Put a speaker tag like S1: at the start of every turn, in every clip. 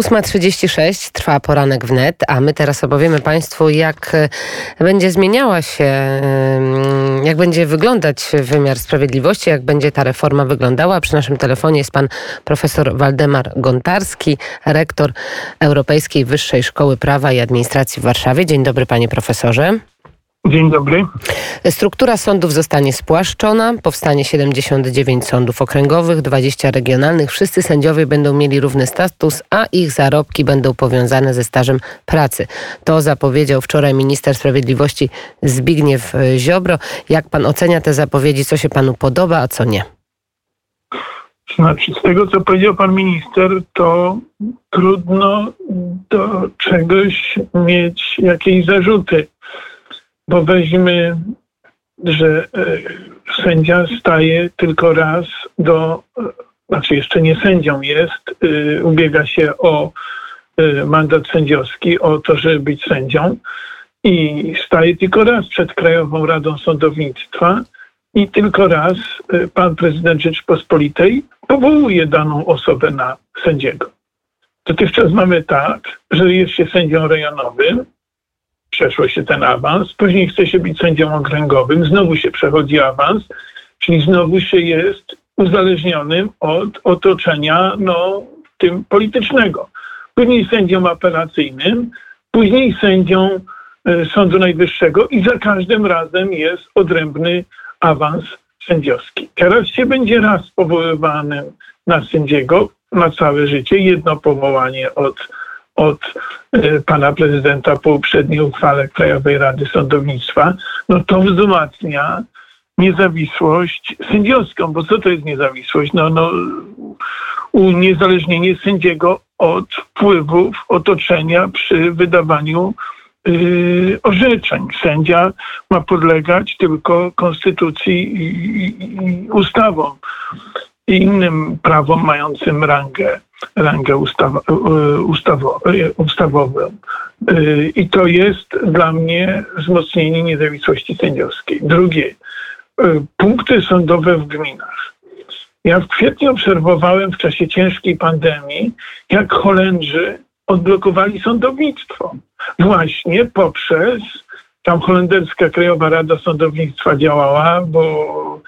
S1: 8.36 trwa poranek wnet, a my teraz opowiemy Państwu, jak e, będzie zmieniała się, jak będzie wyglądać wymiar sprawiedliwości, jak będzie ta reforma wyglądała. Przy naszym telefonie jest pan profesor Waldemar Gontarski, rektor Europejskiej Wyższej Szkoły Prawa i Administracji w Warszawie. Dzień dobry, panie profesorze.
S2: Dzień dobry.
S1: Struktura sądów zostanie spłaszczona. Powstanie 79 sądów okręgowych, 20 regionalnych. Wszyscy sędziowie będą mieli równy status, a ich zarobki będą powiązane ze stażem pracy. To zapowiedział wczoraj minister sprawiedliwości Zbigniew Ziobro. Jak pan ocenia te zapowiedzi? Co się panu podoba, a co nie?
S2: Znaczy, z tego co powiedział pan minister, to trudno do czegoś mieć jakieś zarzuty bo weźmy, że e, sędzia staje tylko raz do, e, znaczy jeszcze nie sędzią jest, e, ubiega się o mandat sędziowski, o to, żeby być sędzią i staje tylko raz przed Krajową Radą Sądownictwa i tylko raz pan prezydent Rzeczypospolitej powołuje daną osobę na sędziego. Dotychczas mamy tak, że jest się sędzią rejonowym, przeszło się ten awans, później chce się być sędzią okręgowym, znowu się przechodzi awans, czyli znowu się jest uzależnionym od otoczenia no, tym politycznego. Później sędzią apelacyjnym, później sędzią y, Sądu Najwyższego i za każdym razem jest odrębny awans sędziowski. Teraz się będzie raz powoływanym na sędziego na całe życie, jedno powołanie od od e, pana prezydenta po uprzedniej uchwale Krajowej Rady Sądownictwa, no to wzmacnia niezawisłość sędziowską, bo co to jest niezawisłość? No, no uniezależnienie sędziego od wpływów otoczenia przy wydawaniu yy, orzeczeń. Sędzia ma podlegać tylko konstytucji i, i, i ustawom i innym prawom mającym rangę rangę ustawa, e, ustawo, e, ustawową. E, I to jest dla mnie wzmocnienie niezawisłości sędziowskiej. Drugie, punkty sądowe w gminach. Ja w kwietniu obserwowałem w czasie ciężkiej pandemii, jak Holendrzy odblokowali sądownictwo. Właśnie poprzez tam holenderska Krajowa Rada Sądownictwa działała, bo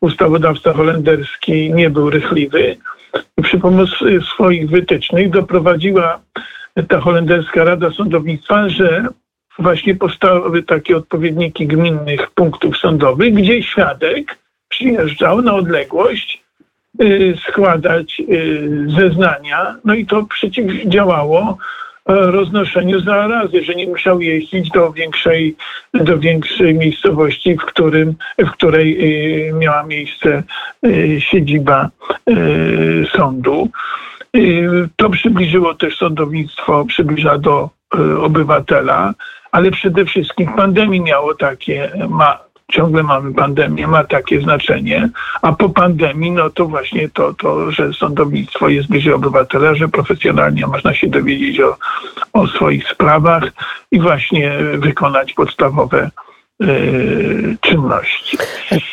S2: ustawodawca holenderski nie był rychliwy przy pomocy swoich wytycznych doprowadziła ta holenderska Rada Sądownictwa, że właśnie powstały takie odpowiedniki gminnych punktów sądowych, gdzie świadek przyjeżdżał na odległość y, składać y, zeznania, no i to przeciwdziałało roznoszeniu zarazy, że nie musiał jeździć do większej, do większej miejscowości, w, którym, w której y, miała miejsce y, siedziba sądu. To przybliżyło też sądownictwo, przybliża do obywatela, ale przede wszystkim pandemii miało takie, ma ciągle mamy pandemię, ma takie znaczenie, a po pandemii, no to właśnie to, to że sądownictwo jest bliżej obywatela, że profesjonalnie można się dowiedzieć o, o swoich sprawach i właśnie wykonać podstawowe czynności.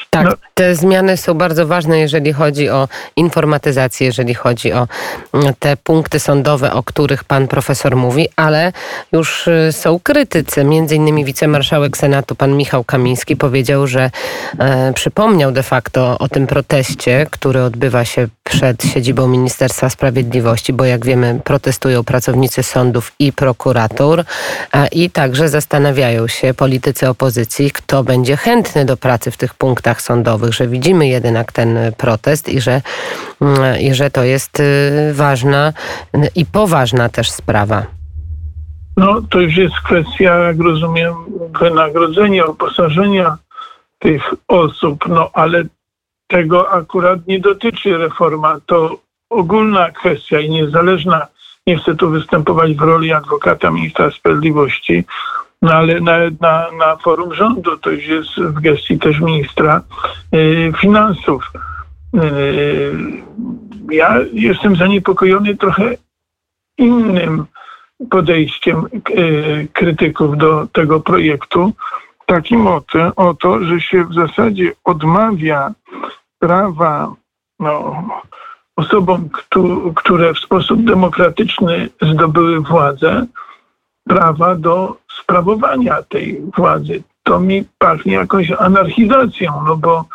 S1: Tak, no. te zmiany są bardzo ważne, jeżeli chodzi o informatyzację, jeżeli chodzi o mm, te punkty sądowe, o których pan profesor mówi, ale już y, są krytycy. Między innymi wicemarszałek Senatu, pan Michał Kamiński powiedział, że e, przypomniał de facto o tym proteście, który odbywa się przed siedzibą Ministerstwa Sprawiedliwości, bo jak wiemy protestują pracownicy sądów i prokuratur a, i także zastanawiają się politycy opozycji, kto będzie chętny do pracy w tych punktach sądowych, że widzimy jednak ten protest i że, mm, i że to jest y, ważna i poważna też sprawa.
S2: No to już jest kwestia, jak rozumiem, wynagrodzenia, uposażenia tych osób, no ale tego akurat nie dotyczy reforma. To ogólna kwestia i niezależna. Nie chcę tu występować w roli adwokata ministra sprawiedliwości, no ale na, na, na forum rządu, to już jest w gestii też ministra y, finansów. Y, ja jestem zaniepokojony trochę innym podejściem y, krytyków do tego projektu, takim oto, o to, że się w zasadzie odmawia prawa no, osobom, które w sposób demokratyczny zdobyły władzę, prawa do sprawowania tej władzy. To mi pachnie jakąś anarchizacją, no bo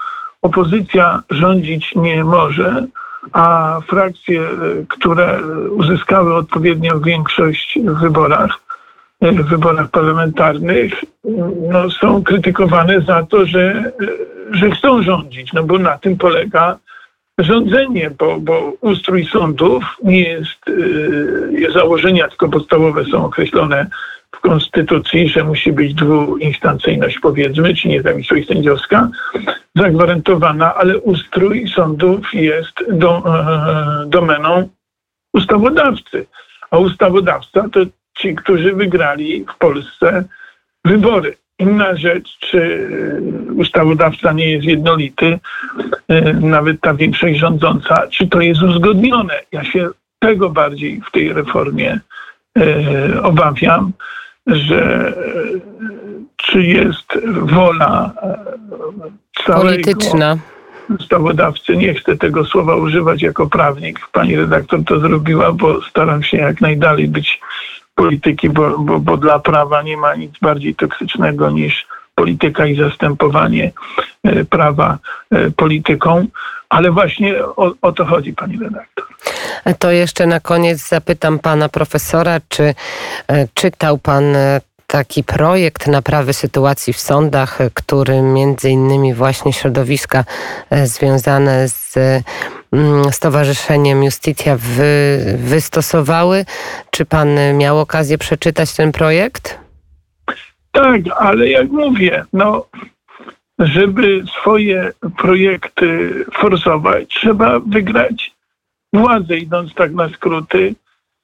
S2: opozycja rządzić nie może, a frakcje, które uzyskały odpowiednią większość w wyborach, w wyborach parlamentarnych, no, są krytykowane za to, że, że chcą rządzić, no bo na tym polega rządzenie, bo, bo ustrój sądów nie jest, yy, założenia tylko podstawowe są określone w Konstytucji, że musi być dwuinstancyjność, powiedzmy, czy niezawisłość sędziowska zagwarantowana, ale ustrój sądów jest do, e, domeną ustawodawcy. A ustawodawca to ci, którzy wygrali w Polsce wybory. Inna rzecz, czy ustawodawca nie jest jednolity, e, nawet ta większość rządząca, czy to jest uzgodnione. Ja się tego bardziej w tej reformie e, obawiam, że czy jest wola
S1: całego polityczna
S2: ustawodawcy. Nie chcę tego słowa używać jako prawnik. Pani redaktor to zrobiła, bo staram się jak najdalej być polityki, bo, bo, bo dla prawa nie ma nic bardziej toksycznego niż polityka i zastępowanie e, prawa e, polityką. Ale właśnie o, o, to chodzi, pani redaktor.
S1: To jeszcze na koniec zapytam pana profesora, czy e, czytał pan taki projekt naprawy sytuacji w sądach, który między innymi właśnie środowiska związane z Stowarzyszeniem Justitia wy, wystosowały. Czy pan miał okazję przeczytać ten projekt?
S2: Tak, ale jak mówię, no, żeby swoje projekty forsować, trzeba wygrać władzę, idąc tak na skróty.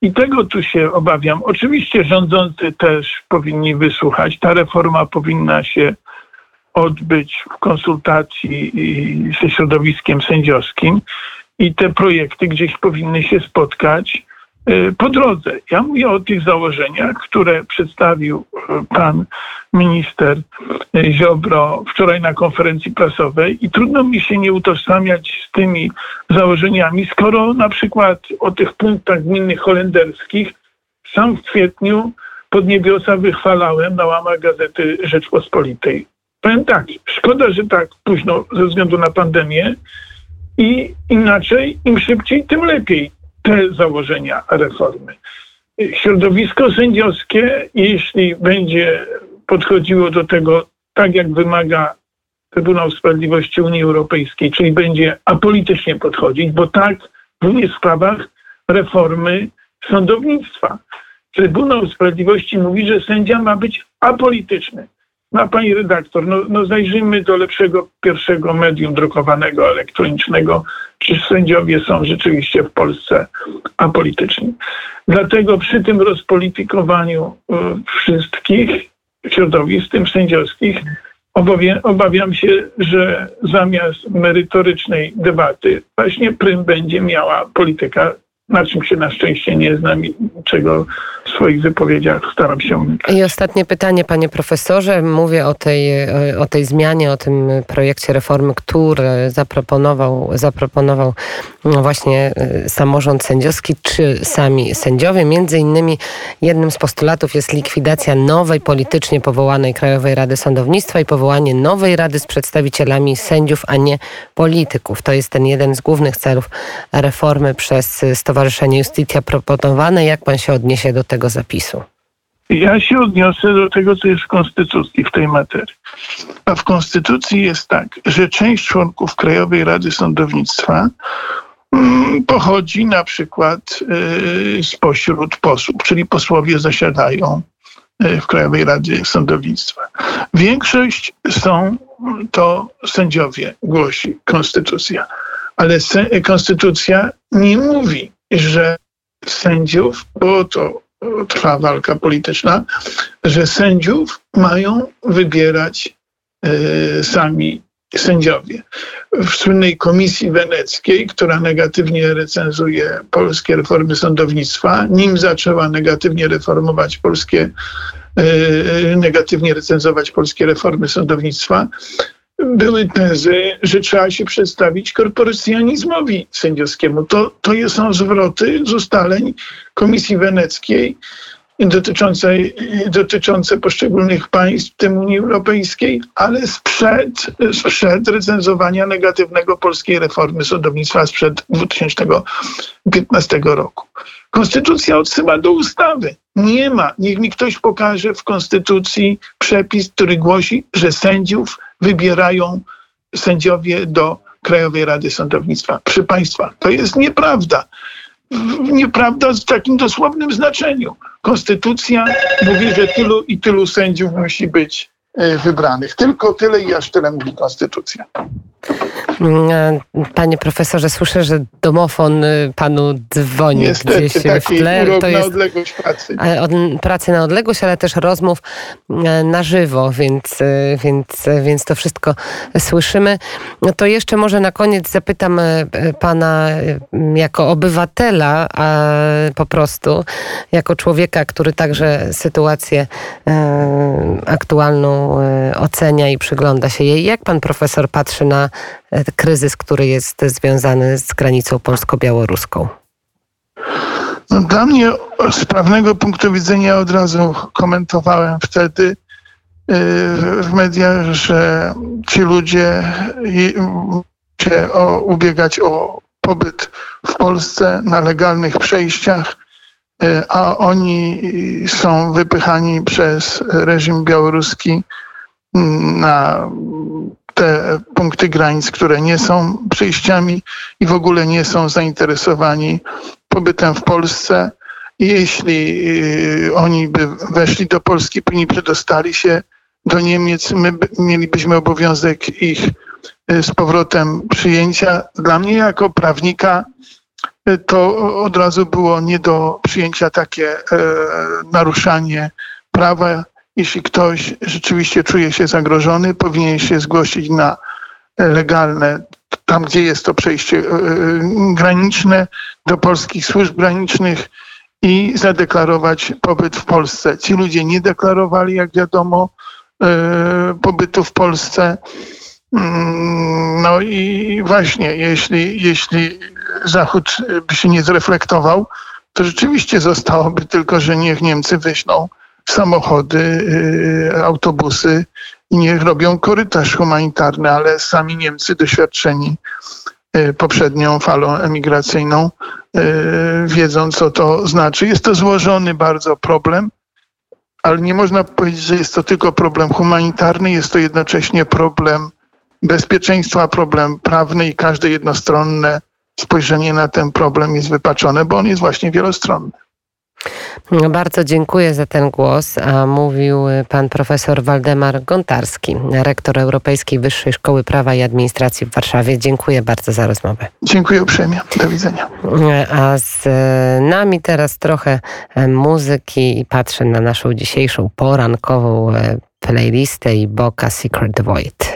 S2: I tego tu się obawiam. Oczywiście rządzący też powinni wysłuchać. Ta reforma powinna się odbyć w konsultacji ze środowiskiem sędziowskim i te projekty gdzieś powinny się spotkać y, po drodze. Ja mówię o tych założeniach, które przedstawił y, pan minister y, Ziobro wczoraj na konferencji prasowej i trudno mi się nie utożsamiać z tymi założeniami, skoro na przykład o tych punktach gminnych holenderskich sam w kwietniu pod niebiosa wychwalałem na łamach gazety Rzeczpospolitej. Powiem tak, szkoda, że tak późno ze względu na pandemię i inaczej, im szybciej, tym lepiej te założenia reformy. Środowisko sędziowskie, jeśli będzie podchodziło do tego tak, jak wymaga Trybunał Sprawiedliwości Unii Europejskiej, czyli będzie apolitycznie podchodzić, bo tak w sprawach reformy sądownictwa. Trybunał Sprawiedliwości mówi, że sędzia ma być apolityczny. No, pani redaktor, no, no zajrzyjmy do lepszego pierwszego medium drukowanego, elektronicznego, czy sędziowie są rzeczywiście w Polsce apolityczni. Dlatego przy tym rozpolitykowaniu y, wszystkich środowisk, tym sędziowskich, obawiam, obawiam się, że zamiast merytorycznej debaty właśnie prym będzie miała polityka na czym się na szczęście nie znam i czego w swoich wypowiedziach staram się.
S1: I ostatnie pytanie, panie profesorze. Mówię o tej, o tej zmianie, o tym projekcie reformy, który zaproponował, zaproponował właśnie e, samorząd sędziowski, czy sami sędziowie. Między innymi jednym z postulatów jest likwidacja nowej politycznie powołanej Krajowej Rady Sądownictwa i powołanie nowej rady z przedstawicielami sędziów, a nie polityków. To jest ten jeden z głównych celów reformy przez Stowarzyszenie Justitia proponowane. Jak pan się odniesie do tego zapisu?
S2: Ja się odniosę do tego, co jest w Konstytucji w tej materii. A w Konstytucji jest tak, że część członków Krajowej Rady Sądownictwa mm, pochodzi na przykład y, spośród posłów, czyli posłowie zasiadają y, w Krajowej Radzie Sądownictwa. Większość są to sędziowie, głosi Konstytucja. Ale Konstytucja nie mówi, że sędziów, bo to trwa walka polityczna, że sędziów mają wybierać y, sami sędziowie. W słynnej Komisji Weneckiej, która negatywnie recenzuje polskie reformy sądownictwa, nim zaczęła negatywnie reformować polskie, y, negatywnie recenzować polskie reformy sądownictwa, były tezy, że trzeba się przedstawić korporacjonizmowi sędziowskiemu. To, to są zwroty z ustaleń Komisji Weneckiej dotyczące, dotyczące poszczególnych państw, w tym Unii Europejskiej, ale sprzed, sprzed recenzowania negatywnego polskiej reformy sądownictwa sprzed 2015 roku. Konstytucja odsyła do ustawy. Nie ma, niech mi ktoś pokaże w Konstytucji przepis, który głosi, że sędziów wybierają sędziowie do Krajowej Rady Sądownictwa. Przy Państwa, to jest nieprawda. Nieprawda w takim dosłownym znaczeniu. Konstytucja mówi, że tylu i tylu sędziów musi być wybranych. Tylko tyle i aż tyle mówi Konstytucja.
S1: Mm, Panie profesorze, słyszę, że domofon y, panu dzwoni
S2: Niestety,
S1: gdzieś w tle.
S2: To jest odległość pracy.
S1: Od, pracy na odległość, ale też rozmów e, na żywo, więc, e, więc, więc to wszystko słyszymy. No to jeszcze może na koniec zapytam e, pana jako obywatela, a po prostu jako człowieka, który także sytuację aktualną ocenia i przygląda się jej. Jak pan profesor patrzy na kryzys, który jest związany z granicą polsko-białoruską?
S2: No, dla mnie z prawnego punktu widzenia od razu komentowałem wtedy y, w mediach, że ci ludzie się ubiegać o pobyt w Polsce na legalnych przejściach, y, a oni są wypychani przez reżim białoruski mm, na te punkty granic, które nie są przejściami i w ogóle nie są zainteresowani pobytem w Polsce. Jeśli y, oni by weszli do Polski, później przedostali się do Niemiec, my mielibyśmy obowiązek ich y, z powrotem przyjęcia. Dla mnie jako prawnika y, to od razu było nie do przyjęcia takie naruszanie prawa jeśli ktoś rzeczywiście czuje się zagrożony, powinien się zgłosić na legalne, tam gdzie jest to przejście e, e, graniczne, do polskich służb granicznych i zadeklarować pobyt w Polsce. Ci ludzie nie deklarowali, jak wiadomo, e, pobytu w Polsce. Mm, no i właśnie, jeśli, jeśli Zachód by się nie zreflektował, to rzeczywiście zostałoby tylko, że niech Niemcy wyślą samochody, y, autobusy i niech robią korytarz humanitarny, ale sami Niemcy doświadczeni y, poprzednią falą emigracyjną y, wiedzą, co to znaczy. Jest to złożony bardzo problem, ale nie można powiedzieć, że jest to tylko problem humanitarny, jest to jednocześnie problem bezpieczeństwa, problem prawny i każde jednostronne spojrzenie na ten problem jest wypaczone, bo on jest właśnie wielostronny.
S1: No, bardzo dziękuję za ten głos. A mówił pan profesor Waldemar Gontarski, rektor Europejskiej Wyższej Szkoły Prawa i Administracji w Warszawie. Dziękuję bardzo za rozmowę.
S2: Dziękuję uprzejmie. Do widzenia.
S1: A z nami teraz trochę muzyki i patrzę na naszą dzisiejszą porankową playlistę i Boka Secret Void.